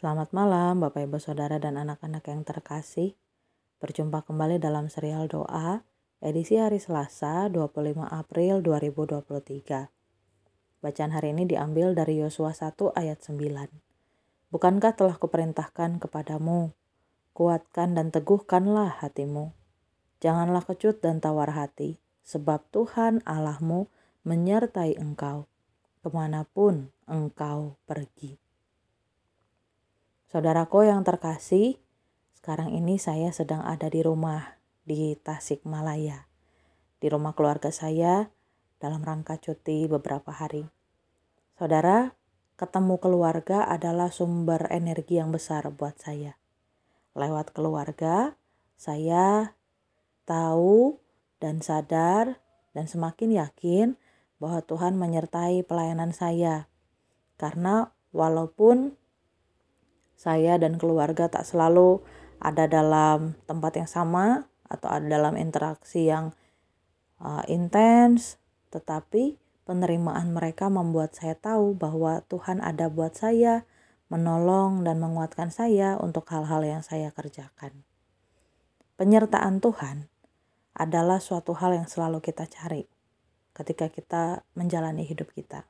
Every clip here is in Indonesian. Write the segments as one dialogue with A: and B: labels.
A: Selamat malam Bapak Ibu Saudara dan anak-anak yang terkasih. Berjumpa kembali dalam serial doa edisi hari Selasa 25 April 2023. Bacaan hari ini diambil dari Yosua 1 ayat 9. Bukankah telah kuperintahkan kepadamu, kuatkan dan teguhkanlah hatimu. Janganlah kecut dan tawar hati, sebab Tuhan Allahmu menyertai engkau ke mana pun engkau pergi. Saudaraku yang terkasih, sekarang ini saya sedang ada di rumah di Tasikmalaya. Di rumah keluarga saya dalam rangka cuti beberapa hari. Saudara, ketemu keluarga adalah sumber energi yang besar buat saya. Lewat keluarga, saya tahu dan sadar dan semakin yakin bahwa Tuhan menyertai pelayanan saya. Karena walaupun saya dan keluarga tak selalu ada dalam tempat yang sama atau ada dalam interaksi yang uh, intens, tetapi penerimaan mereka membuat saya tahu bahwa Tuhan ada buat saya, menolong dan menguatkan saya untuk hal-hal yang saya kerjakan. Penyertaan Tuhan adalah suatu hal yang selalu kita cari ketika kita menjalani hidup kita.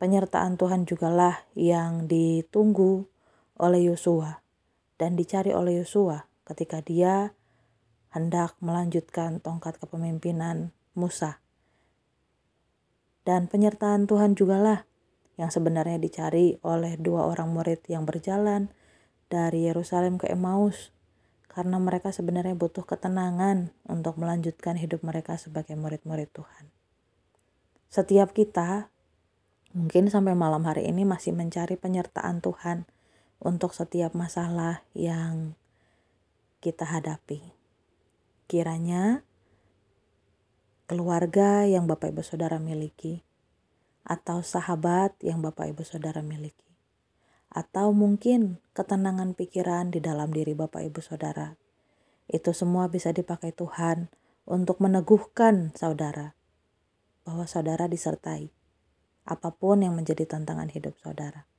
A: Penyertaan Tuhan jugalah yang ditunggu oleh Yosua dan dicari oleh Yosua ketika dia hendak melanjutkan tongkat kepemimpinan Musa. Dan penyertaan Tuhan jugalah yang sebenarnya dicari oleh dua orang murid yang berjalan dari Yerusalem ke Emmaus karena mereka sebenarnya butuh ketenangan untuk melanjutkan hidup mereka sebagai murid-murid Tuhan. Setiap kita mungkin sampai malam hari ini masih mencari penyertaan Tuhan untuk setiap masalah yang kita hadapi. Kiranya keluarga yang Bapak Ibu Saudara miliki, atau sahabat yang Bapak Ibu Saudara miliki, atau mungkin ketenangan pikiran di dalam diri Bapak Ibu Saudara. Itu semua bisa dipakai Tuhan untuk meneguhkan saudara bahwa saudara disertai apa pun yang menjadi tantangan hidup saudara.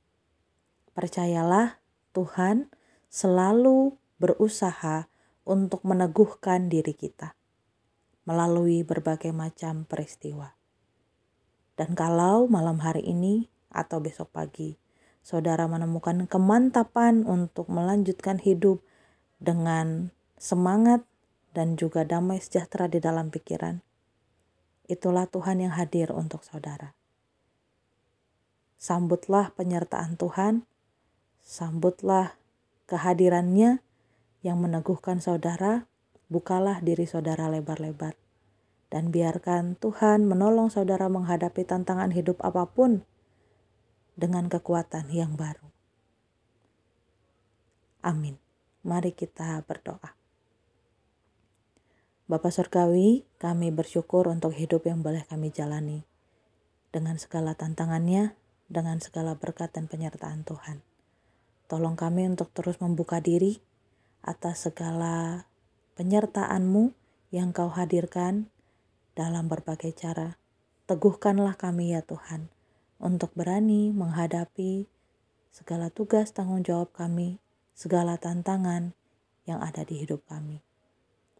A: Percayalah, Tuhan selalu berusaha untuk meneguhkan diri kita melalui berbagai macam peristiwa. Dan kalau malam hari ini atau besok pagi, saudara menemukan kemantapan untuk melanjutkan hidup dengan semangat dan juga damai sejahtera di dalam pikiran, itulah Tuhan yang hadir untuk saudara. Sambutlah penyertaan Tuhan Sambutlah kehadirannya yang meneguhkan saudara, bukalah diri saudara lebar-lebar. Dan biarkan Tuhan menolong saudara menghadapi tantangan hidup apa pun dengan kekuatan yang baru. Amin. Mari kita berdoa. Bapa Surgawi, kami bersyukur untuk hidup yang boleh kami jalani. Dengan segala tantangannya, dengan segala berkat dan penyertaan Tuhan. Tolong kami untuk terus membuka diri atas segala penyertaan-Mu yang Kau hadirkan dalam berbagai cara. Teguhkanlah kami ya Tuhan untuk berani menghadapi segala tugas tanggung jawab kami, segala tantangan yang ada di hidup kami.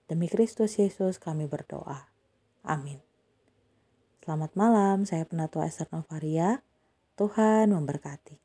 A: Demi Kristus Yesus kami berdoa. Amin. Selamat malam, saya Penatua Esther Novaria. Tuhan memberkati.